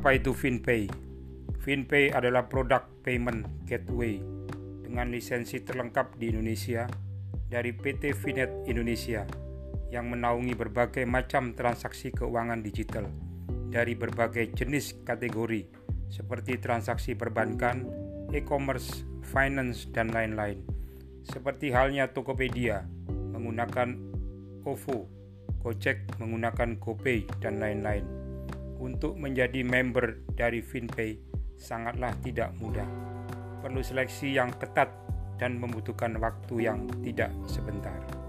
Apa itu FinPay? FinPay adalah produk payment gateway dengan lisensi terlengkap di Indonesia dari PT Finet Indonesia yang menaungi berbagai macam transaksi keuangan digital dari berbagai jenis kategori seperti transaksi perbankan, e-commerce, finance, dan lain-lain. Seperti halnya Tokopedia menggunakan OVO, Gojek menggunakan GoPay, dan lain-lain. Untuk menjadi member dari FinPay sangatlah tidak mudah. Perlu seleksi yang ketat dan membutuhkan waktu yang tidak sebentar.